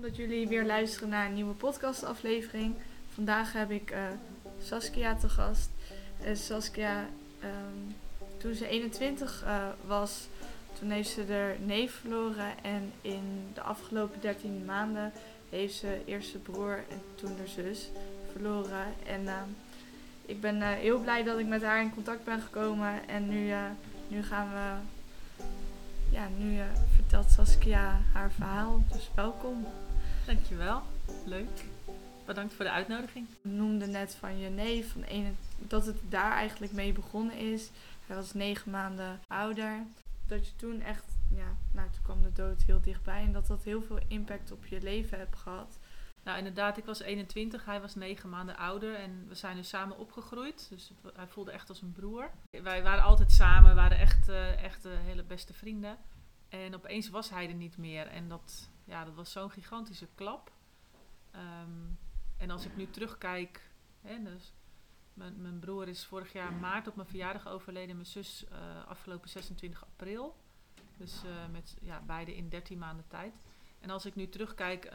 Dat jullie weer luisteren naar een nieuwe podcastaflevering. Vandaag heb ik eh, Saskia te gast. Uh, Saskia, ehm, toen ze 21 uh, was, toen heeft ze haar neef verloren. En in de afgelopen 13 maanden heeft ze eerst zijn broer en toen haar zus verloren. En ehm, ik ben heel blij dat ik met haar in contact ben gekomen. En nu, nu gaan we ja, nu vertelt Saskia haar verhaal. Dus welkom. Dankjewel. Leuk. Bedankt voor de uitnodiging. Je noemde net van je neef, van ene, dat het daar eigenlijk mee begonnen is. Hij was negen maanden ouder. Dat je toen echt, ja, nou toen kwam de dood heel dichtbij. En dat dat heel veel impact op je leven hebt gehad. Nou, inderdaad, ik was 21, hij was negen maanden ouder en we zijn nu samen opgegroeid. Dus hij voelde echt als een broer. Wij waren altijd samen, waren echt, uh, echt uh, hele beste vrienden. En opeens was hij er niet meer. En dat, ja, dat was zo'n gigantische klap. Um, en als ik nu terugkijk, hè, dus mijn, mijn, broer is vorig jaar maart op mijn verjaardag overleden. Mijn zus uh, afgelopen 26 april. Dus uh, met ja, beide in 13 maanden tijd. En als ik nu terugkijk uh,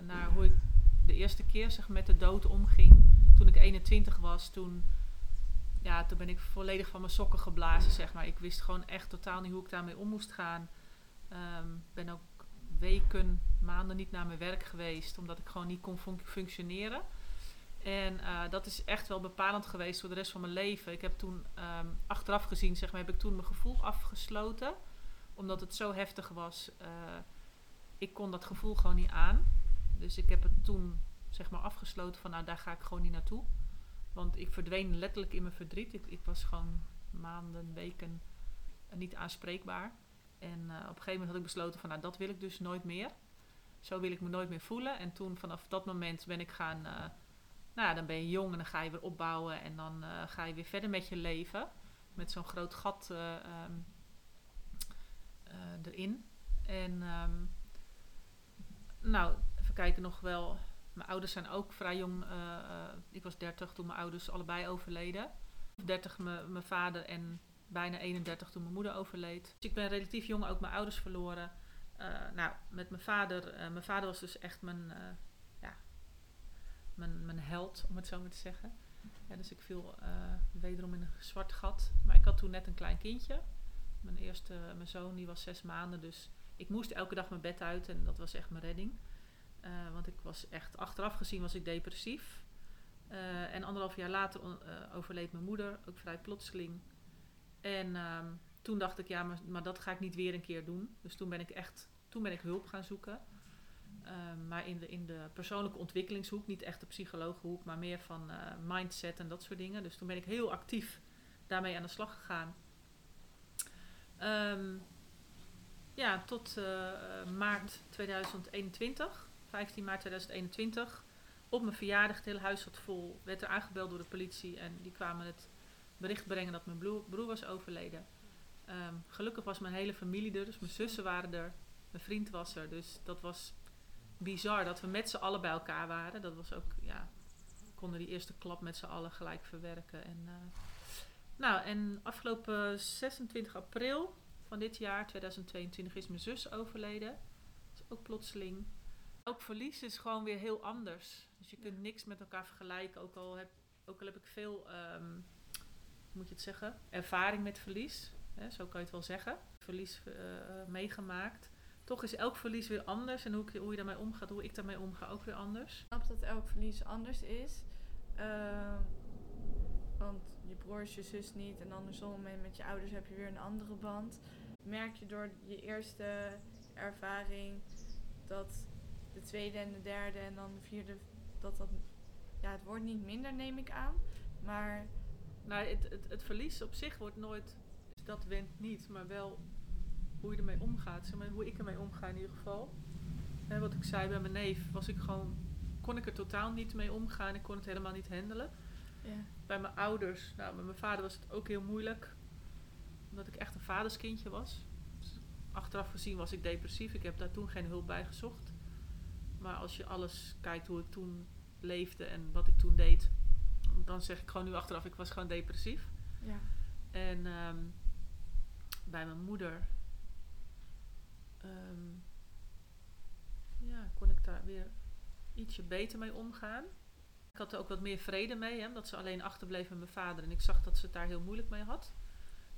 naar hoe ik de eerste keer zeg, met de dood omging. Toen ik 21 was, toen, ja, toen ben ik volledig van mijn sokken geblazen. Zeg maar. Ik wist gewoon echt totaal niet hoe ik daarmee om moest gaan. Um, ben ook weken, maanden niet naar mijn werk geweest, omdat ik gewoon niet kon fun functioneren. En uh, dat is echt wel bepalend geweest voor de rest van mijn leven. Ik heb toen, um, achteraf gezien, zeg maar, heb ik toen mijn gevoel afgesloten. Omdat het zo heftig was. Uh, ik kon dat gevoel gewoon niet aan. Dus ik heb het toen, zeg maar, afgesloten van, nou, daar ga ik gewoon niet naartoe. Want ik verdween letterlijk in mijn verdriet. Ik, ik was gewoon maanden, weken niet aanspreekbaar. En uh, op een gegeven moment had ik besloten van nou dat wil ik dus nooit meer. Zo wil ik me nooit meer voelen. En toen vanaf dat moment ben ik gaan, uh, nou ja, dan ben je jong en dan ga je weer opbouwen en dan uh, ga je weer verder met je leven. Met zo'n groot gat um, erin. En um, nou, even kijken nog wel. Mijn ouders zijn ook vrij jong. ik was 30 toen mijn ouders allebei overleden. 30 mijn vader en bijna 31 toen mijn moeder overleed. Dus ik ben relatief jong ook mijn ouders verloren. Uh, nou, met mijn vader. Uh, mijn vader was dus echt mijn, uh, ja, mijn, mijn held, om het zo maar te zeggen. Dus ik viel wederom in een zwart gat. Maar ik had toen net een klein kindje. Mijn eerste, mijn zoon, die was zes maanden. Dus ik moest elke dag mijn bed uit en dat was echt mijn redding. want ik was echt, achteraf gezien was ik depressief. en anderhalf jaar later overleed mijn moeder, ook vrij plotseling. En um, toen dacht ik, ja, maar, maar, dat ga ik niet weer een keer doen. Dus toen ben ik echt, toen ben ik hulp gaan zoeken. Um, maar in de, in de persoonlijke ontwikkelingshoek, niet echt de psycholooghoek, maar meer van uh, mindset en dat soort dingen. Dus toen ben ik heel actief daarmee aan de slag gegaan. Um, ja, tot uh, maart 2021, 15 maart 2021. Op mijn verjaardag, het hele huis zat vol, werd er aangebeld door de politie en die kwamen het bericht brengen dat mijn broer, was overleden. Um, gelukkig was mijn hele familie er, dus mijn zussen waren er, mijn vriend was er. Dus dat was bizar dat we met z'n allen bij elkaar waren. Dat was ook, ja, we konden die eerste klap met z'n allen gelijk verwerken. En, uh, nou, en afgelopen 26 april van dit jaar, 2022, is mijn zus overleden. Dat is ook plotseling. Ook verlies is gewoon weer heel anders. Dus je kunt niks met elkaar vergelijken, ook al heb, ook al heb ik veel... Um, moet je het zeggen, ervaring met verlies. Hè, zo kan je het wel zeggen. Verlies uh, meegemaakt. Toch is elk verlies weer anders. En hoe, hoe je daarmee omgaat, hoe ik daarmee omga, ook weer anders. Ik snap dat elk verlies anders is. Uh, want je broer is je zus niet. En andersom, en met je ouders heb je weer een andere band. Merk je door je eerste ervaring dat de tweede en de derde en dan de vierde, dat dat, ja, het wordt niet minder, neem ik aan. Maar nou, het, het, het, verlies op zich wordt nooit, dat went niet, maar wel hoe je ermee omgaat. Zeg maar, hoe ik ermee omga in ieder geval. Wat ik zei bij mijn neef, was ik gewoon, kon ik er totaal niet mee omgaan. Ik kon het helemaal niet handelen. Ja. Bij mijn ouders, nou, met mijn vader was het ook heel moeilijk. Omdat ik echt een vaderskindje was. Dus achteraf gezien was ik depressief. Ik heb daar toen geen hulp bij gezocht. Maar als je alles kijkt hoe ik toen leefde en wat ik toen deed, dan zeg ik gewoon nu achteraf, ik was gewoon depressief. Ja. En um, bij mijn moeder um, ja, kon ik daar weer ietsje beter mee omgaan. Ik had er ook wat meer vrede mee, hè, omdat ze alleen achterbleef met mijn vader. En ik zag dat ze het daar heel moeilijk mee had.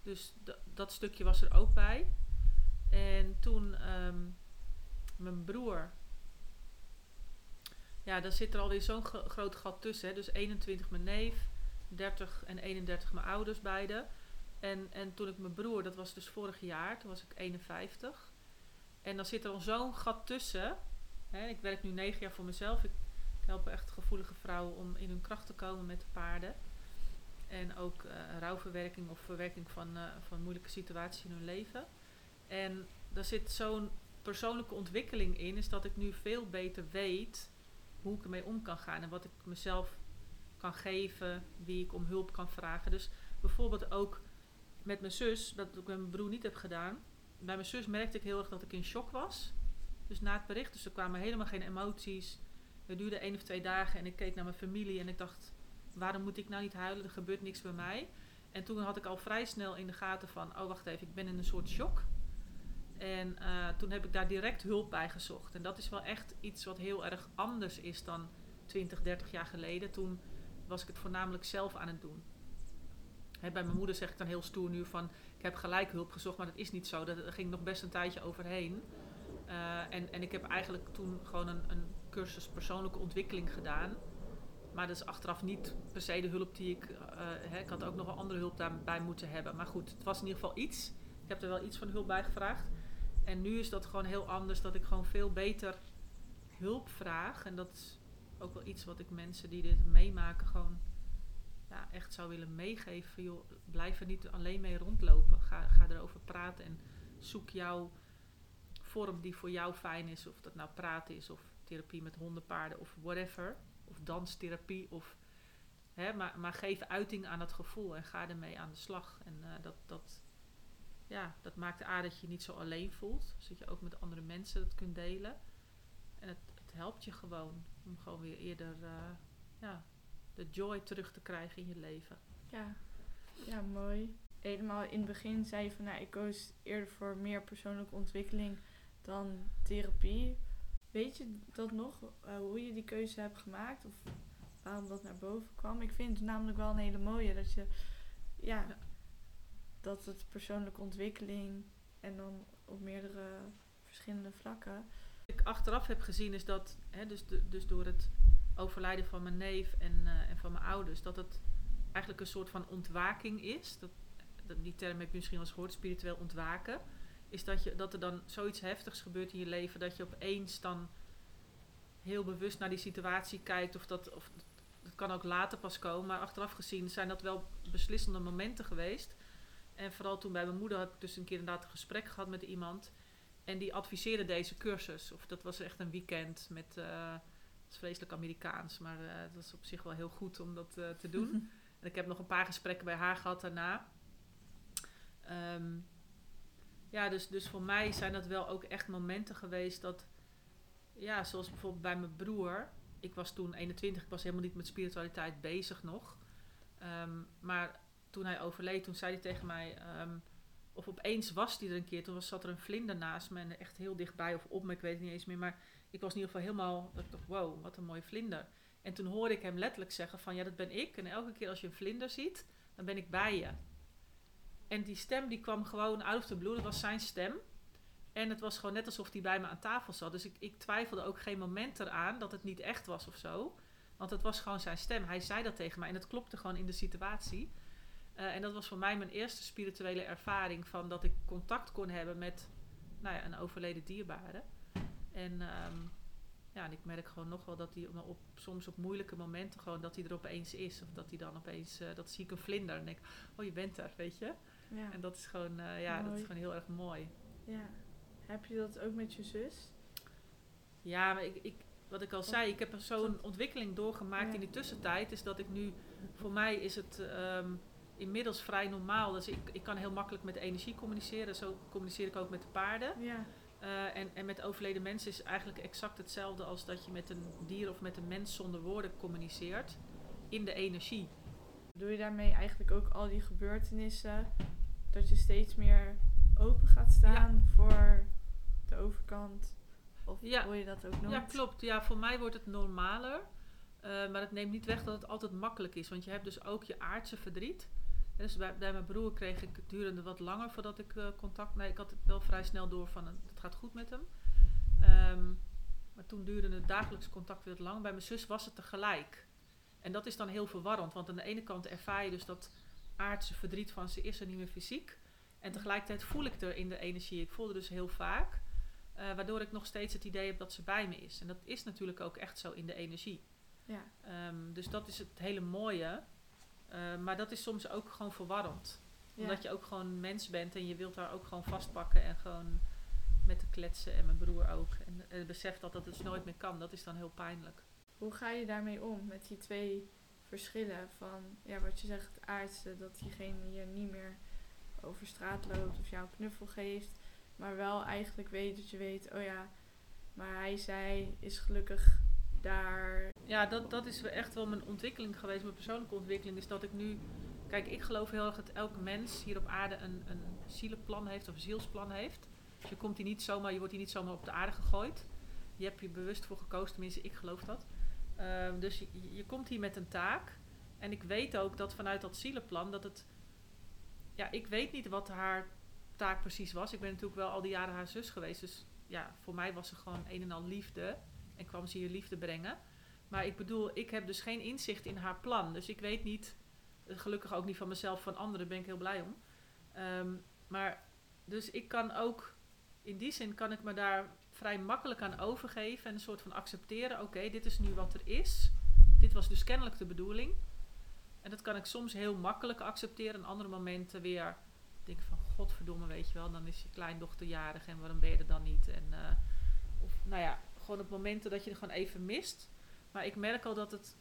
Dus dat stukje was er ook bij. En toen ehm, mijn broer. Ja, daar zit er alweer zo'n gro- groot gat tussen. Hè. Dus 21 mijn neef, 30 en 31 mijn ouders beide. En, en toen ik mijn broer, dat was dus vorig jaar, toen was ik 51. En dan zit er al zo'n gat tussen. Hè. Ik werk nu negen jaar voor mezelf. Ik help echt gevoelige vrouwen om in hun kracht te komen met de paarden. En ook eh, rouwverwerking of verwerking van, eh, van moeilijke situaties in hun leven. En daar zit zo'n persoonlijke ontwikkeling in, is dat ik nu veel beter weet hoe ik ermee om kan gaan en wat ik mezelf kan geven, wie ik om hulp kan vragen. Dus bijvoorbeeld ook met mijn zus, dat ik met mijn broer niet heb gedaan. Bij mijn zus merkte ik heel erg dat ik in shock was. Dus na het bericht, dus er kwamen helemaal geen emoties. Het duurde één of twee dagen en ik keek naar mijn familie en ik dacht, waarom moet ik nou niet huilen? Er gebeurt niks bij mij. En toen had ik al vrij snel in de gaten van, oh wacht even, ik ben in een soort shock. En eh, toen heb ik daar direct hulp bij gezocht. En dat is wel echt iets wat heel erg anders is dan 20, 30 jaar geleden. Toen was ik het voornamelijk zelf aan het doen. Bij mijn moeder zeg ik dan heel stoer nu van, ik heb gelijk hulp gezocht, maar dat is niet zo. Daar ging nog best een tijdje overheen. Eh, en, en ik heb eigenlijk toen gewoon een, een cursus persoonlijke ontwikkeling gedaan. Maar dat is achteraf niet per se de hulp die ik... hè, ik had ook nog wel andere hulp daarbij moeten hebben. Maar goed, het was in ieder geval iets. Ik heb er wel iets van hulp bij gevraagd. En nu is dat gewoon heel anders. Dat ik gewoon veel beter hulp vraag. En dat is ook wel iets wat ik mensen die dit meemaken gewoon ja, echt zou willen meegeven. Blijf er niet alleen mee rondlopen. Ga, ga erover praten en zoek jouw vorm die voor jou fijn is. Of dat nou praten is of therapie met honden, paarden of whatever. Of danstherapie. Of, hè, maar, maar geef uiting aan dat gevoel en ga ermee aan de slag. En eh, dat, dat, ja, dat maakt aan dat je je niet zo alleen voelt. Dus dat je ook met andere mensen dat kunt delen. En het, het helpt je gewoon om gewoon weer eerder eh, ja, de joy terug te krijgen in je leven. Ja, ja mooi. Helemaal in het begin zei je van, nou, ik koos eerder voor meer persoonlijke ontwikkeling dan therapie. Weet je dat nog, eh, hoe je die keuze hebt gemaakt of waarom dat naar boven kwam? Ik vind het namelijk wel een hele mooie dat je, ja, Ja. Dat het persoonlijke ontwikkeling en dan op meerdere verschillende vlakken. Wat ik achteraf heb gezien is dat, hè, dus, de- dus door het overlijden van mijn neef en, eh, en van mijn ouders, dat het eigenlijk een soort van ontwaking is. Dat, die term heb je misschien wel eens gehoord, spiritueel ontwaken. Is dat, je, dat er dan zoiets heftigs gebeurt in je leven, dat je opeens dan heel bewust naar die situatie kijkt. Of dat, of, dat kan ook later pas komen, maar achteraf gezien zijn dat wel beslissende momenten geweest. En vooral toen bij mijn moeder had ik dus een keer inderdaad een gesprek gehad met iemand. En die adviseerde deze cursus. Of dat was echt een weekend met. eh het is vreselijk Amerikaans, maar eh het was op zich wel heel goed om dat eh, te doen. en ik heb nog een paar gesprekken bij haar gehad daarna. Ehm, ja, dus, dus voor mij zijn dat wel ook echt momenten geweest dat. Ja, zoals bijvoorbeeld bij mijn broer. Ik was toen 21, ik was helemaal niet met spiritualiteit bezig nog. Ehm, maar toen hij overleed, toen zei hij tegen mij. ehm, of opeens was hij er een keer. Toen was, zat er een vlinder naast me en echt heel dichtbij of op me, ik weet het niet eens meer. Maar ik was in ieder geval helemaal, wow, wat een mooie vlinder. En toen hoorde ik hem letterlijk zeggen van, ja, dat ben ik. En elke keer als je een vlinder ziet, dan ben ik bij je. En die stem die kwam gewoon out of the blue, dat was zijn stem. En het was gewoon net alsof hij bij me aan tafel zat. Dus ik, ik twijfelde ook geen moment eraan dat het niet echt was of zo. Want het was gewoon zijn stem. Hij zei dat tegen mij en het klopte gewoon in de situatie. Eh, en dat was voor mij mijn eerste spirituele ervaring van dat ik contact kon hebben met nou ja, een overleden dierbare. En, ehm, ja, en ik merk gewoon nog wel dat hij op, soms op moeilijke momenten gewoon dat hij er opeens is. Of dat hij dan opeens, eh, dat zie ik een vlinder en denk, oh je bent er, weet je. Ja. En dat is gewoon, eh, ja, dat is gewoon heel erg mooi. ja. Heb je dat ook met je zus? Ja, maar ik, ik, wat ik al zei, ik heb er zo'n ontwikkeling doorgemaakt Ja. in die tussentijd. Is dat ik nu, voor mij is het ehm, inmiddels vrij normaal. Dus ik, ik kan heel makkelijk met de energie communiceren. Zo communiceer ik ook met de paarden. Ja. Eh, en, en met overleden mensen is eigenlijk exact hetzelfde als dat je met een dier of met een mens zonder woorden communiceert. In de energie. Doe je daarmee eigenlijk ook al die gebeurtenissen, dat je steeds meer open gaat staan voor de overkant? Of Ja. hoe je dat ook noemt. Ja, klopt. Ja, voor mij wordt het normaler. Eh, maar het neemt niet weg dat het altijd makkelijk is. Want je hebt dus ook je aardse verdriet. Dus bij, bij mijn broer kreeg ik het durende wat langer voordat ik eh, contact... Nee, ik had het wel vrij snel door van eh, het gaat goed met hem. Ehm, maar toen duurde het dagelijks contact weer lang. Bij mijn zus was het tegelijk. En dat is dan heel verwarrend. Want aan de ene kant ervaar je dus dat aardse verdriet van ze is er niet meer fysiek. En tegelijkertijd voel ik er in de energie. Ik voelde dus heel vaak. eh, waardoor ik nog steeds het idee heb dat ze bij me is. En dat is natuurlijk ook echt zo in de energie. Ja, Ehm, dus dat is het hele mooie. Eh, maar dat is soms ook gewoon verwarrend. ja. Omdat je ook gewoon mens bent en je wilt daar ook gewoon vastpakken en gewoon met de kletsen. En mijn broer ook. En het besef dat dat dus nooit meer kan, dat is dan heel pijnlijk. Hoe ga je daarmee om met die twee verschillen van, ja, wat je zegt, het aardse, dat diegene hier niet meer over straat loopt of jou een knuffel geeft, maar wel eigenlijk weet dat je weet, oh ja, maar hij, zij is gelukkig daar. Ja, dat, dat is echt wel mijn ontwikkeling geweest. Mijn persoonlijke ontwikkeling is dat ik nu... Kijk, ik geloof heel erg dat elk mens hier op aarde een, een zielenplan heeft of een zielsplan heeft. Dus je komt hier niet zomaar, je wordt hier niet zomaar op de aarde gegooid. Je hebt hier bewust voor gekozen, tenminste ik geloof dat. Ehm, dus je, je komt hier met een taak. En ik weet ook dat vanuit dat zielenplan dat het... Ja, ik weet niet wat haar taak precies was. Ik ben natuurlijk wel al die jaren haar zus geweest. Dus ja, voor mij was ze gewoon een en al liefde. En kwam ze hier liefde brengen. Maar ik bedoel, ik heb dus geen inzicht in haar plan. Dus ik weet niet, gelukkig ook niet van mezelf, van anderen, ben ik heel blij om. Ehm, maar, dus ik kan ook, in die zin kan ik me daar vrij makkelijk aan overgeven. En een soort van accepteren, oké, dit is nu wat er is. Dit was dus kennelijk de bedoeling. En dat kan ik soms heel makkelijk accepteren. En andere momenten weer denk van, godverdomme, weet je wel. Dan is je kleindochter jarig en waarom ben je er dan niet? En, eh, of, nou ja, gewoon op momenten dat je er gewoon even mist. Maar ik merk al dat het,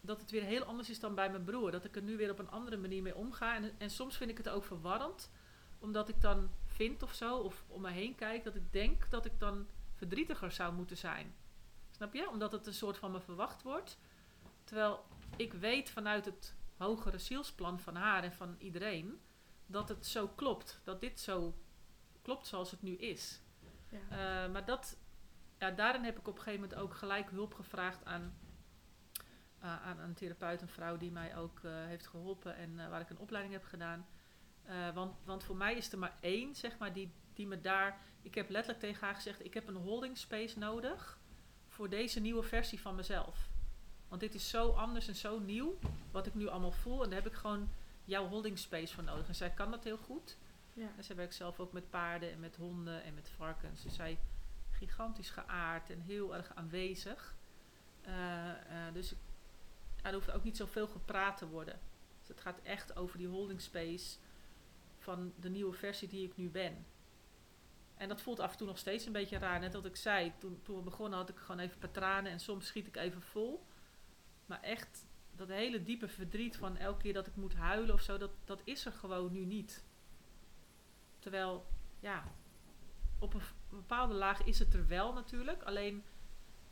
dat het weer heel anders is dan bij mijn broer. Dat ik er nu weer op een andere manier mee omga. En, en soms vind ik het ook verwarrend. Omdat ik dan vind of zo, of om me heen kijk, dat ik denk dat ik dan verdrietiger zou moeten zijn. Snap je? Omdat het een soort van me verwacht wordt. Terwijl ik weet vanuit het hogere zielsplan van haar en van iedereen dat het zo klopt. Dat dit zo klopt zoals het nu is. Ja. Uh, maar dat, ja, daarin heb ik op een gegeven moment ook gelijk hulp gevraagd aan, uh, aan een therapeut, een vrouw die mij ook uh, heeft geholpen en waar ik een opleiding heb gedaan. Want, want voor mij is er maar één, zeg maar, die, die me daar. Ik heb letterlijk tegen haar gezegd: ik heb een holding space nodig voor deze nieuwe versie van mezelf. Want dit is zo anders en zo nieuw, wat ik nu allemaal voel. En daar heb ik gewoon jouw holding space voor nodig. En zij kan dat heel goed. Ja. En zij werkt zelf ook met paarden en met honden en met varkens. Dus zij gigantisch geaard en heel erg aanwezig. Uh, uh, dus er hoeft ook niet zoveel gepraat te worden. Dus het gaat echt over die holding space van de nieuwe versie die ik nu ben. En dat voelt af en toe nog steeds een beetje raar. Net wat ik zei, toen, toen we begonnen had ik gewoon even patranen en soms schiet ik even vol. Maar echt, dat hele diepe verdriet van elke keer dat ik moet huilen of zo, dat, dat is er gewoon nu niet. Terwijl, ja, op een bepaalde laag is het er wel natuurlijk. Alleen,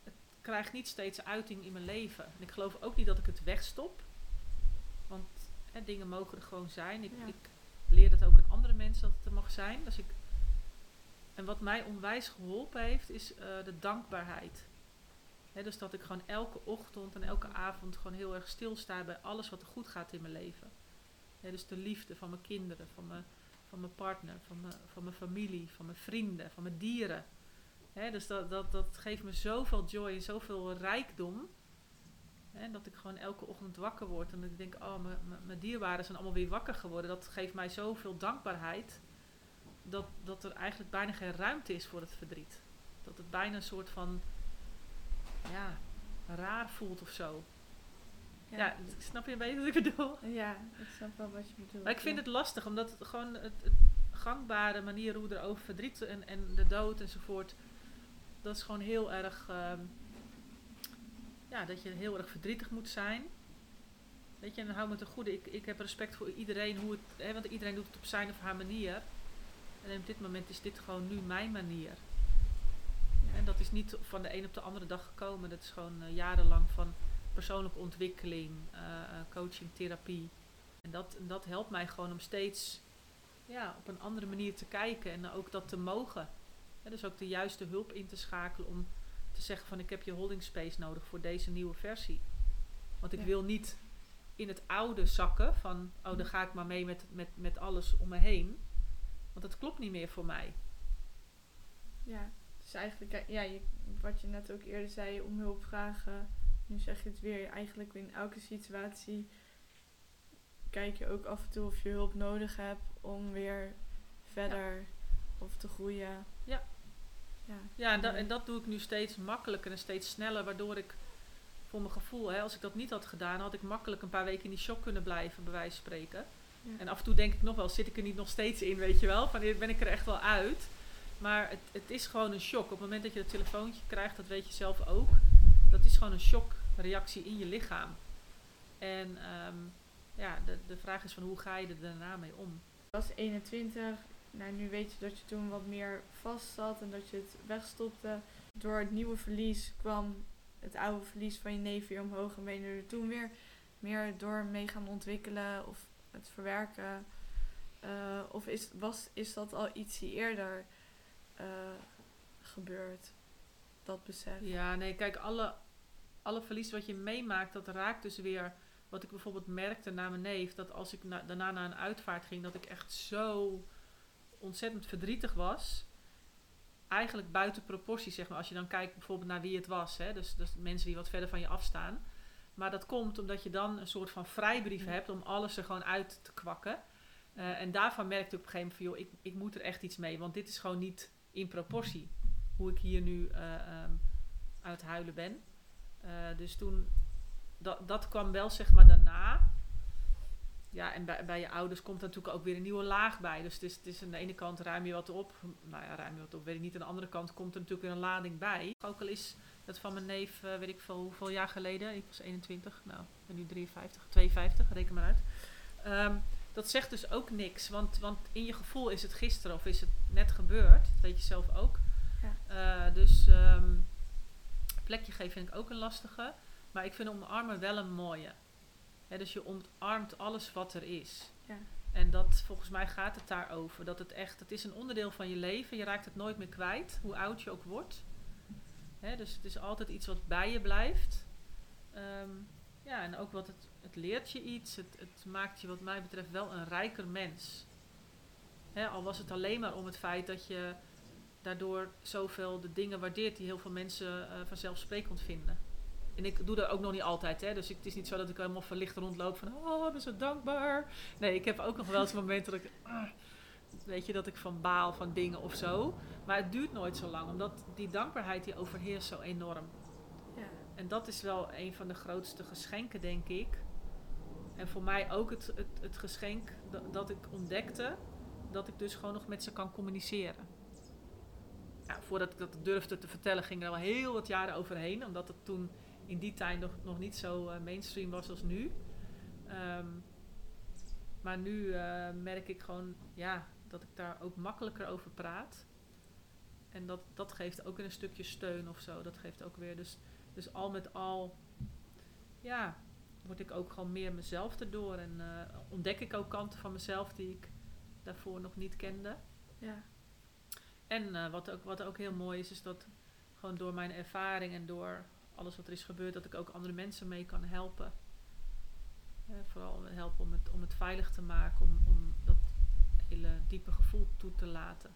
het krijgt niet steeds uiting in mijn leven. En ik geloof ook niet dat ik het wegstop. Want hè, dingen mogen er gewoon zijn. Ik, Ja. ik leer dat ook aan andere mensen dat het er mag zijn. Dus ik, en wat mij onwijs geholpen heeft, is eh, de dankbaarheid. Hè, dus dat ik gewoon elke ochtend en elke avond gewoon heel erg stilsta bij alles wat er goed gaat in mijn leven. Hè, dus de liefde van mijn kinderen, van mijn, van mijn partner, van mijn, van mijn familie, van mijn vrienden, van mijn dieren. Dus dat, dat, dat geeft me zoveel joy en zoveel rijkdom. Dat ik gewoon elke ochtend wakker word en dat ik denk, oh, mijn- mijn- mijn dierbaren zijn allemaal weer wakker geworden. Dat geeft mij zoveel dankbaarheid. Dat, dat er eigenlijk bijna geen ruimte is voor het verdriet. Dat het bijna een soort van, ja, raar voelt of zo. Ja, Ja. snap je een beetje wat ik bedoel? ja, ik snap wel wat je bedoelt. Maar ik vind ja. het lastig, omdat het gewoon het, het gangbare manier hoe er over verdriet en, en de dood enzovoort, dat is gewoon heel erg, ehm, ja, dat je heel erg verdrietig moet zijn. Weet je, en hou me te goede, ik, ik heb respect voor iedereen, hoe het, hè, want iedereen doet het op zijn of haar manier. En op dit moment is dit gewoon nu mijn manier. En dat is niet van de een op de andere dag gekomen. Dat is gewoon eh, jarenlang van persoonlijke ontwikkeling, eh, eh, coaching, therapie. En dat, en dat helpt mij gewoon om steeds ja, op een andere manier te kijken en ook dat te mogen. Dus ook de juiste hulp in te schakelen om te zeggen van ik heb je holding space nodig voor deze nieuwe versie. Want ik Ja. wil niet in het oude zakken van oh dan ga ik maar mee met, met, met alles om me heen. Want dat klopt niet meer voor mij. Ja, dus eigenlijk, ja, je, wat je net ook eerder zei, om hulp vragen. Nu zeg je het weer, eigenlijk in elke situatie kijk je ook af en toe of je hulp nodig hebt om weer verder of te groeien. Ja. Ja, Ja, en, dat en dat doe ik nu steeds makkelijker en steeds sneller, waardoor ik voor mijn gevoel, hè, als ik dat niet had gedaan, had ik makkelijk een paar weken in die shock kunnen blijven, bij wijze van spreken. Ja. En af en toe denk ik nog wel, zit ik er niet nog steeds in, weet je wel? Van ben ik er echt wel uit. Maar het, het is gewoon een shock. Op het moment dat je dat telefoontje krijgt, dat weet je zelf ook. Dat is gewoon een shockreactie in je lichaam. En ehm, ja, de, de vraag is van hoe ga je er daarna mee om? Je was 21, nou, nu weet je dat je toen wat meer vast zat en dat je het wegstopte. Door het nieuwe verlies kwam het oude verlies van je neef weer omhoog en ben je er toen weer meer door mee gaan ontwikkelen of het verwerken. Eh, of is, was, is dat al ietsje eerder eh, gebeurd? Dat besef. Ja, nee, kijk, alle, alle verlies wat je meemaakt, dat raakt dus weer. Wat ik bijvoorbeeld merkte na mijn neef, dat als ik na- daarna naar een uitvaart ging, dat ik echt zo ontzettend verdrietig was. Eigenlijk buiten proportie, zeg maar. Als je dan kijkt bijvoorbeeld naar wie het was. Hè? Dus, dus mensen die wat verder van je afstaan. Maar dat komt omdat je dan een soort van vrijbrief hebt om alles er gewoon uit te kwakken. Eh, en daarvan merkte ik op een gegeven moment van, joh, ik, ik moet er echt iets mee. Want dit is gewoon niet in proportie hoe ik hier nu eh, ehm, aan het huilen ben. Eh, dus toen, dat, dat kwam wel zeg maar daarna. Ja, en bij, bij je ouders komt er natuurlijk ook weer een nieuwe laag bij. Dus het is, het is aan de ene kant ruim je wat op. Nou ja, ruim je wat op, weet ik niet. Aan de andere kant komt er natuurlijk weer een lading bij. Ook al is het van mijn neef, eh, weet ik veel hoeveel jaar geleden. Ik was 21, nou, ik ben nu 53, 52, reken maar uit. Ehm, dat zegt dus ook niks. Want, want in je gevoel is het gisteren of is het net gebeurd. Dat weet je zelf ook. Eh, dus ehm, plekje geven vind ik ook een lastige. Maar ik vind omarmen wel een mooie. Dus je omarmt alles wat er is. Ja. En dat, volgens mij gaat het daarover. Dat het echt, het is een onderdeel van je leven. Je raakt het nooit meer kwijt, hoe oud je ook wordt. Dus het is altijd iets wat bij je blijft. Ehm, ja, en ook wat het, het leert je iets. Het, het maakt je wat mij betreft wel een rijker mens. Al was het alleen maar om het feit dat je daardoor zoveel de dingen waardeert die heel veel mensen eh, vanzelfsprekend vinden. En ik doe dat ook nog niet altijd, hè. Dus ik, het is niet zo dat ik helemaal verlicht rondloop van... Oh, ik ben zo dankbaar. Nee, ik heb ook nog wel eens momenten dat ik... ah, weet je, dat ik van baal van dingen of zo. Maar het duurt nooit zo lang. Omdat die dankbaarheid die overheerst zo enorm. Ja. En dat is wel een van de grootste geschenken, denk ik. En voor mij ook het, het, het geschenk dat, dat ik ontdekte... Dat ik dus gewoon nog met ze kan communiceren ja, voordat ik dat durfde te vertellen, ging er al heel wat jaren overheen. Omdat het toen in die tijd nog, nog niet zo eh, mainstream was als nu. Ehm, maar nu eh, merk ik gewoon ja, dat ik daar ook makkelijker over praat. En dat, dat geeft ook weer een stukje steun of zo. Dat geeft ook weer. Dus, dus al met al, ja, word ik ook gewoon meer mezelf erdoor. En eh, ontdek ik ook kanten van mezelf die ik daarvoor nog niet kende. Ja. En eh, wat, ook, wat ook heel mooi is, is dat gewoon door mijn ervaring en door alles wat er is gebeurd, dat ik ook andere mensen mee kan helpen. Eh, vooral helpen om het, om het veilig te maken, om, om dat hele diepe gevoel toe te laten.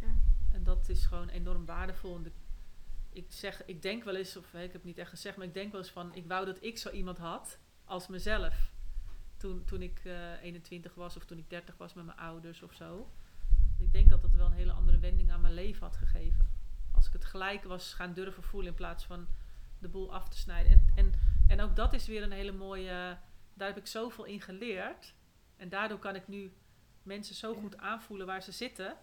Ja. En dat is gewoon enorm waardevol. En de- ik, zeg, ik denk wel eens, of ik heb het niet echt gezegd, maar ik denk wel eens van, ik wou dat ik zo iemand had als mezelf. Toen, toen ik eh 21 was of toen ik 30 was met mijn ouders of zo. Ik denk dat dat een hele andere wending aan mijn leven had gegeven. Als ik het gelijk was gaan durven voelen in plaats van de boel af te snijden. En, en, en ook dat is weer een hele mooie. Daar heb ik zoveel in geleerd. En daardoor kan ik nu mensen zo goed aanvoelen waar ze zitten.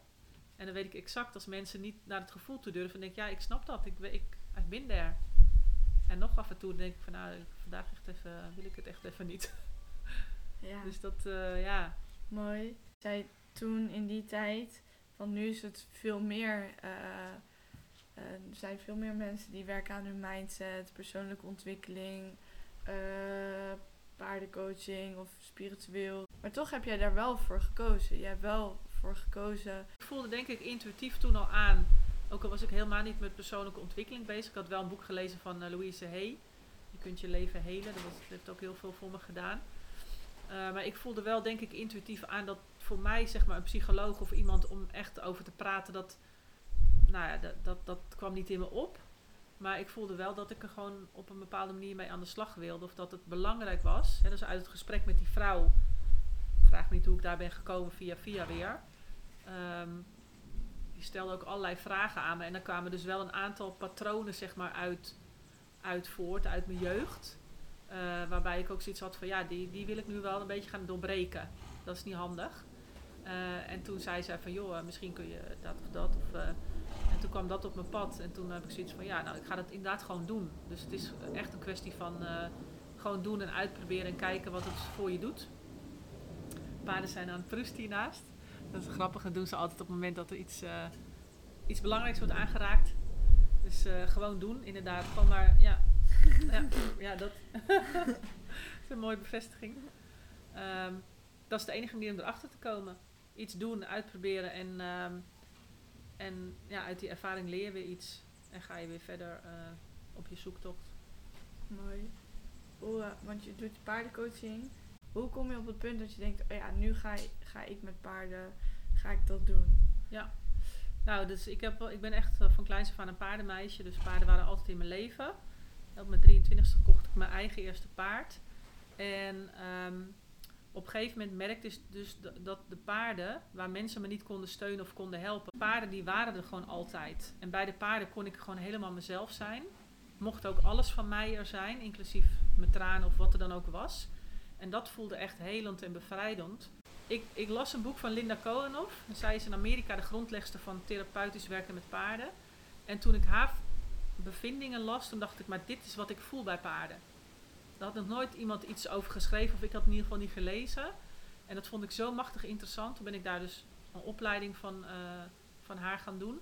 En dan weet ik exact als mensen niet naar het gevoel toe durven. Denk ik, ja, ik snap dat. Ik, ik, been there. En nog af en toe denk ik van, nou, vandaag echt even, wil ik het echt even niet. ja. Dus dat, eh, ja. Mooi. Zij toen in die tijd, want nu is het veel meer. eh, eh, er zijn veel meer mensen die werken aan hun mindset, persoonlijke ontwikkeling, eh, paardencoaching of spiritueel. Maar toch heb jij daar wel voor gekozen. Je hebt wel voor gekozen. Ik voelde denk ik intuïtief toen al aan Ook al was ik helemaal niet met persoonlijke ontwikkeling bezig. Ik had wel een boek gelezen van Louise Hay. Je kunt je leven helen. Dat, was, dat heeft ook heel veel voor me gedaan. Eh, maar ik voelde wel, denk ik, intuïtief aan dat voor mij, zeg maar, een psycholoog of iemand om echt over te praten, dat, nou ja, dat, dat, dat kwam niet in me op. Maar ik voelde wel dat ik er gewoon op een bepaalde manier mee aan de slag wilde. Of dat het belangrijk was. Hè, dus uit het gesprek met die vrouw. Vraag me niet hoe ik daar ben gekomen via via weer. Ehm, die stelde ook allerlei vragen aan me. En dan kwamen dus wel een aantal patronen zeg maar, uit, uit voort, uit mijn jeugd. Eh, waarbij ik ook zoiets had van ja, die, die wil ik nu wel een beetje gaan doorbreken. Dat is niet handig. Eh, en toen zei zij van joh, eh, misschien kun je dat of dat. Of, en toen kwam dat op mijn pad. En toen heb ik zoiets van ja, nou ik ga dat inderdaad gewoon doen. Dus het is echt een kwestie van gewoon doen en uitproberen en kijken wat het voor je doet. Paarden zijn aan het hiernaast. Dat is grappig, dat doen ze altijd op het moment dat er iets, iets belangrijks wordt aangeraakt. Dus gewoon doen, inderdaad. Gewoon maar, ja. Ja, ja, dat is een mooie bevestiging. Ehm, dat is de enige manier om erachter te komen. Iets doen, uitproberen en, ehm, en ja, uit die ervaring leer je weer iets. En ga je weer verder eh, op je zoektocht. Mooi. Hoe, eh, want je doet paardencoaching. Hoe kom je op het punt dat je denkt, oh ja, nu ga, ik- ga ik met paarden, ga ik dat doen? Nou, dus ik, heb, ik ben echt eh, van kleins af aan een paardenmeisje. Dus paarden waren altijd in mijn leven. Op mijn 23ste kocht ik mijn eigen eerste paard. En ehm, op een gegeven moment merkte ik dus dat de paarden, waar mensen me niet konden steunen of konden helpen, paarden die waren er gewoon altijd. En bij de paarden kon ik gewoon helemaal mezelf zijn. Mocht ook alles van mij er zijn, inclusief mijn tranen of wat er dan ook was. En dat voelde echt helend en bevrijdend. Ik, ik las een boek van Linda Kohenhoff. En zij is in Amerika de grondlegster van therapeutisch werken met paarden. En toen ik haar bevindingen las, toen dacht ik, maar dit is wat ik voel bij paarden. Daar had nog nooit iemand iets over geschreven, of ik had in ieder geval niet gelezen. En dat vond ik zo machtig interessant. Toen ben ik daar dus een opleiding van, eh, van haar gaan doen.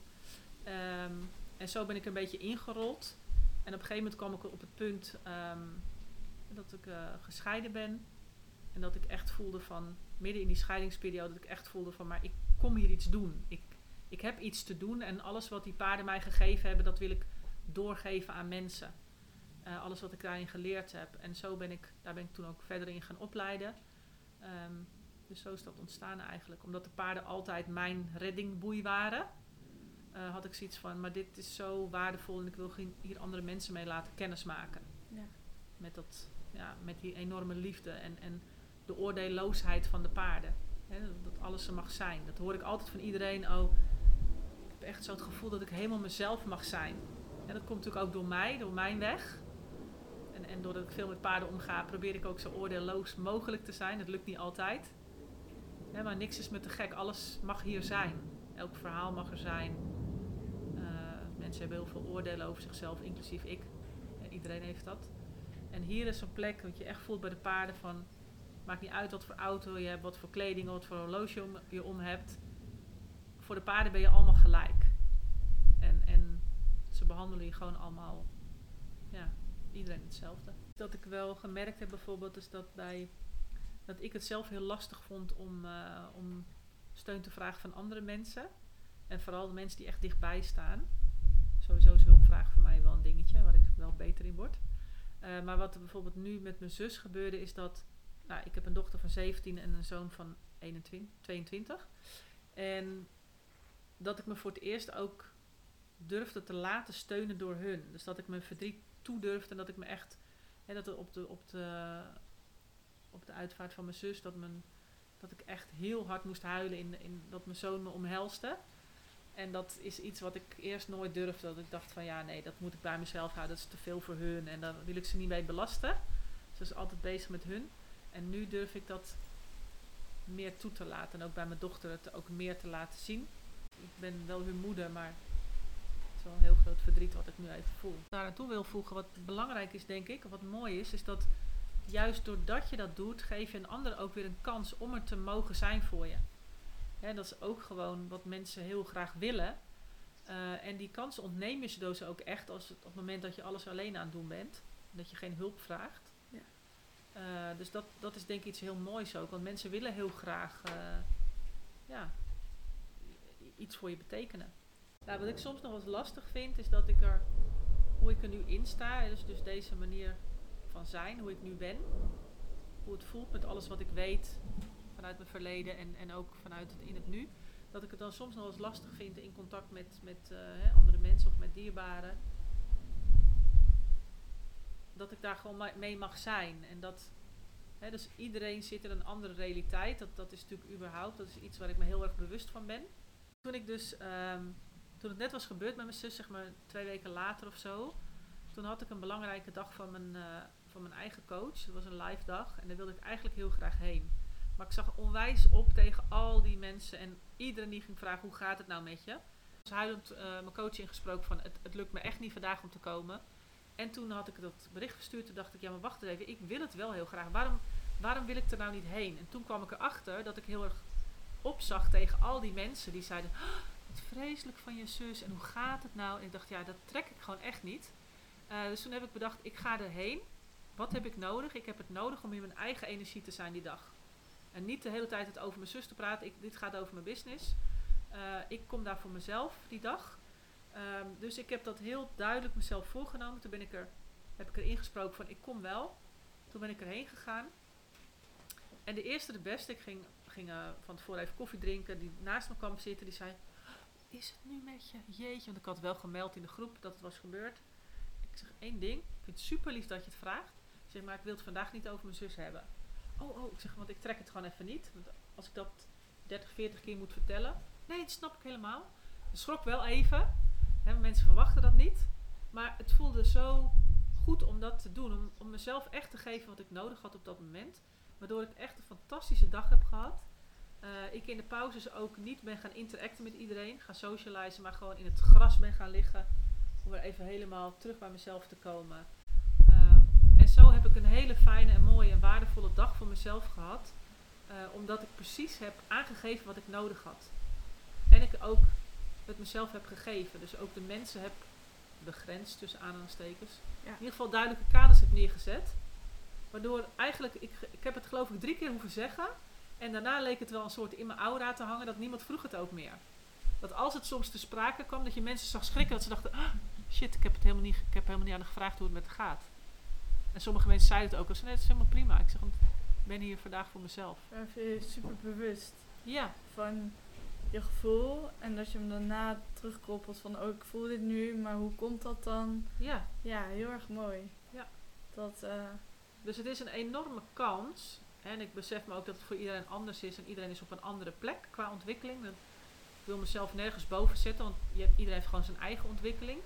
Ehm, en zo ben ik een beetje ingerold. En op een gegeven moment kwam ik op het punt ehm, dat ik eh, gescheiden ben. En dat ik echt voelde van, midden in die scheidingsperiode, dat ik echt voelde van, maar ik kom hier iets doen. Ik, ik heb iets te doen en alles wat die paarden mij gegeven hebben, dat wil ik doorgeven aan mensen. Eh, alles wat ik daarin geleerd heb. En zo ben ik, daar ben ik toen ook verder in gaan opleiden. Ehm, dus zo is dat ontstaan eigenlijk. Omdat de paarden altijd mijn reddingboei waren, eh, had ik zoiets van, maar dit is zo waardevol en ik wil hier andere mensen mee laten kennismaken. Ja. Met, dat, ja, met die enorme liefde en, en de oordeelloosheid van de paarden. Dat alles er mag zijn. Dat hoor ik altijd van iedereen. Oh, ik heb echt zo het gevoel dat ik helemaal mezelf mag zijn. En dat komt natuurlijk ook door mij, door mijn weg. En, en doordat ik veel met paarden omga, probeer ik ook zo oordeelloos mogelijk te zijn. Dat lukt niet altijd. Maar niks is me te gek. Alles mag hier zijn. Elk verhaal mag er zijn. Eh, mensen hebben heel veel oordelen over zichzelf, inclusief ik. Iedereen heeft dat. En hier is een plek dat je echt voelt bij de paarden van... Maakt niet uit wat voor auto je hebt, wat voor kleding, wat voor horloge je om hebt. Voor de paarden ben je allemaal gelijk. Behandelen je gewoon allemaal, ja, iedereen hetzelfde. Dat ik wel gemerkt heb bijvoorbeeld is dat bij dat ik het zelf heel lastig vond om, eh, om steun te vragen van andere mensen. En vooral de mensen die echt dichtbij staan. Sowieso is hulpvraag voor mij wel een dingetje waar ik wel beter in word. Eh, maar wat er bijvoorbeeld nu met mijn zus gebeurde is dat... Nou, ik heb een dochter van 17 en een zoon van 21, 22. En dat ik me voor het eerst ook durfde te laten steunen door hun. Dus dat ik mijn verdriet toedurfde en dat ik me echt... Hè, dat op de, op, de, op de uitvaart van mijn zus... Dat, mijn, dat ik echt heel hard moest huilen in, in dat mijn zoon me omhelste. En dat is iets wat ik eerst nooit durfde. Dat ik dacht van ja, nee, dat moet ik bij mezelf houden. Dat is te veel voor hun. En daar wil ik ze niet mee belasten. Dat is altijd bezig met hun. En nu durf ik dat meer toe te laten. En ook bij mijn dochter het ook meer te laten zien. Ik ben wel hun moeder, maar wel een heel groot verdriet wat ik nu even voel. Daar aan toe wil voegen, wat belangrijk is denk ik, wat mooi is, is dat juist doordat je dat doet, geef je een ander ook weer een kans om er te mogen zijn voor je. Hè, dat is ook gewoon wat mensen heel graag willen. Eh, en die kans ontneem je ze dus ook echt als het, op het moment dat je alles alleen aan het doen bent. Dat je geen hulp vraagt. Ja. Eh, dus dat, dat is denk ik iets heel moois ook. Want mensen willen heel graag eh, ja, iets voor je betekenen. Nou, wat ik soms nog eens lastig vind, is dat ik er, hoe ik er nu in sta, dus, dus deze manier van zijn, hoe ik nu ben, hoe het voelt met alles wat ik weet vanuit mijn verleden en, en ook vanuit het in het nu, dat ik het dan soms nog wel eens lastig vind in contact met, met eh, andere mensen of met dierbaren. Dat ik daar gewoon mee mag zijn. En dat, hè, dus iedereen zit in een andere realiteit. Dat, dat is natuurlijk überhaupt, dat is iets waar ik me heel erg bewust van ben. Toen ik dus, ehm, toen het net was gebeurd met mijn zus, zeg maar twee weken later of zo. Toen had ik een belangrijke dag van mijn, eh, van mijn eigen coach. Het was een live dag en daar wilde ik eigenlijk heel graag heen. Maar ik zag onwijs op tegen al die mensen en iedereen die ging vragen hoe gaat het nou met je. Dus huilend eh, mijn coach ingesproken van het, het lukt me echt niet vandaag om te komen. En toen had ik dat bericht verstuurd. Toen dacht ik, ja maar wacht even, ik wil het wel heel graag. Waarom, waarom wil ik er nou niet heen? En toen kwam ik erachter dat ik heel erg opzag tegen al die mensen die zeiden... "Ah, Wat vreselijk van je zus en hoe gaat het nou? En ik dacht, ja dat trek ik gewoon echt niet. Eh, dus toen heb ik bedacht, ik ga erheen. Wat heb ik nodig? Ik heb het nodig om in mijn eigen energie te zijn die dag. En niet de hele tijd het over mijn zus te praten. Ik, dit gaat over mijn business. Eh, ik kom daar voor mezelf die dag. Ehm, dus ik heb dat heel duidelijk mezelf voorgenomen. Toen ben ik er, heb ik er ingesproken van ik kom wel. Toen ben ik erheen gegaan. En de eerste de beste, ik ging, ging eh, van tevoren even koffie drinken. Die naast me kwam zitten, die zei... Is het nu met je? Jeetje, want ik had wel gemeld in de groep dat het was gebeurd. Ik zeg één ding. Ik vind het super lief dat je het vraagt. Ik zeg, maar ik wil het vandaag niet over mijn zus hebben. Oh, oh, ik zeg, want ik trek het gewoon even niet. Want als ik dat 30, 40 keer moet vertellen. Nee, dat snap ik helemaal. Ik schrok wel even. Mensen verwachten dat niet. Maar het voelde zo goed om dat te doen. Om, om mezelf echt te geven wat ik nodig had op dat moment. Waardoor ik echt een fantastische dag heb gehad. Eh, ik in de pauzes ook niet ben gaan interacten met iedereen. Gaan socializen, maar gewoon in het gras ben gaan liggen. Om er even helemaal terug bij mezelf te komen. Eh, en zo heb ik een hele fijne en mooie en waardevolle dag voor mezelf gehad. Eh, omdat ik precies heb aangegeven wat ik nodig had. En ik ook het mezelf heb gegeven. Dus ook de mensen heb begrensd tussen aanhalingstekens. Ja. In ieder geval duidelijke kaders heb neergezet. Waardoor eigenlijk, ik, ik heb het geloof ik drie keer hoeven zeggen. En daarna leek het wel een soort in mijn aura te hangen dat niemand vroeg het ook meer. Dat als het soms te sprake kwam, dat je mensen zag schrikken. Dat ze dachten, ah, shit, ik heb, het helemaal niet, ik heb helemaal niet aan gevraagd hoe het met haar gaat. En sommige mensen zeiden het ook. Als nee, het is helemaal prima. Ik zeg, want ik ben hier vandaag voor mezelf. Je super bewust Ja, van je gevoel. En dat je hem daarna terugkoppelt van, oh ik voel dit nu, maar hoe komt dat dan? ja. Ja, heel erg mooi. Ja. Dat, eh, Dus het is een enorme kans. En ik besef me ook dat het voor iedereen anders is. En iedereen is op een andere plek qua ontwikkeling. Ik wil mezelf nergens boven zetten. Want iedereen heeft gewoon zijn eigen ontwikkeling.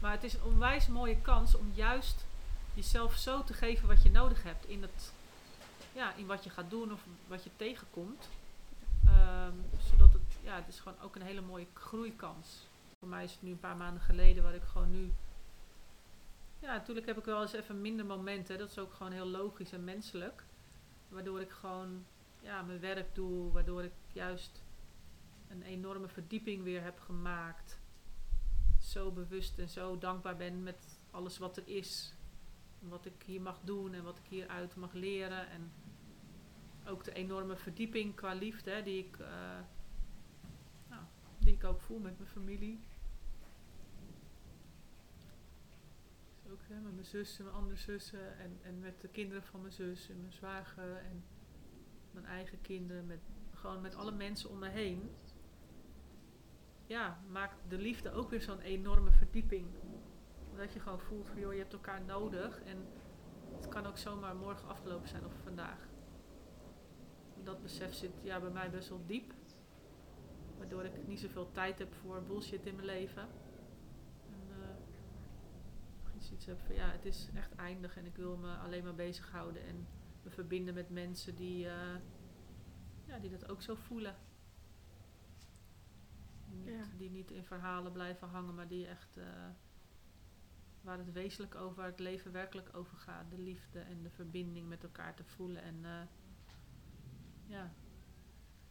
Maar het is een onwijs mooie kans om juist jezelf zo te geven wat je nodig hebt. In, het, ja, in wat je gaat doen of wat je tegenkomt. Ehm, zodat het, ja, het is gewoon ook een hele mooie groeikans. Voor mij is het nu een paar maanden geleden waar ik gewoon nu ja, natuurlijk heb ik wel eens even minder momenten. Dat is ook gewoon heel logisch en menselijk. Waardoor ik gewoon ja, mijn werk doe. Waardoor ik juist een enorme verdieping weer heb gemaakt. Zo bewust en zo dankbaar ben met alles wat er is. Wat ik hier mag doen en wat ik hieruit mag leren. En ook de enorme verdieping qua liefde hè, die, ik, eh, nou, die ik ook voel met mijn familie. Ook met mijn zus en mijn andere zussen en, en met de kinderen van mijn zus en mijn zwager en mijn eigen kinderen, met, gewoon met alle mensen om me heen. Ja, maakt de liefde ook weer zo'n enorme verdieping. Dat je gewoon voelt van joh, je hebt elkaar nodig en het kan ook zomaar morgen afgelopen zijn of vandaag. Dat besef zit ja, bij mij best wel diep. Waardoor ik niet zoveel tijd heb voor bullshit in mijn leven. Iets heb van ja, het is echt eindig en ik wil me alleen maar bezighouden en me verbinden met mensen die, eh, ja, die dat ook zo voelen. Niet- Ja. Die niet in verhalen blijven hangen, maar die echt eh, waar het wezenlijk over, waar het leven werkelijk over gaat. De liefde en de verbinding met elkaar te voelen. En eh, ja,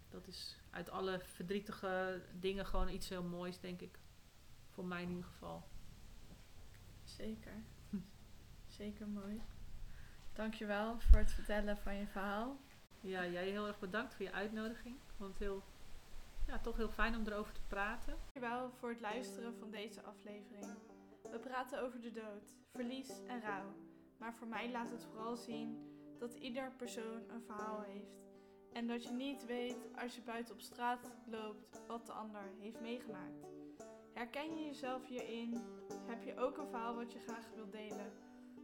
dat is uit alle verdrietige dingen gewoon iets heel moois, denk ik. Voor mij in ieder geval. Zeker. Zeker mooi. Dankjewel voor het vertellen van je verhaal. Ja, jij heel erg bedankt voor je uitnodiging. Ik vond het heel ja, toch heel fijn om erover te praten. Dankjewel voor het luisteren van deze aflevering. We praten over de dood, verlies en rouw. Maar voor mij laat het vooral zien dat ieder persoon een verhaal heeft. En dat je niet weet als je buiten op straat loopt wat de ander heeft meegemaakt. Herken je jezelf hierin? Heb je ook een verhaal wat je graag wilt delen?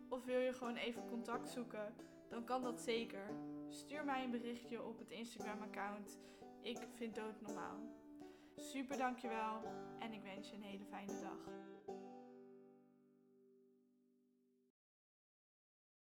Of wil je gewoon even contact zoeken? Dan kan dat zeker. Stuur mij een berichtje op het Instagram-account. Ik vind dood normaal. Super dankjewel en ik wens je een hele fijne dag.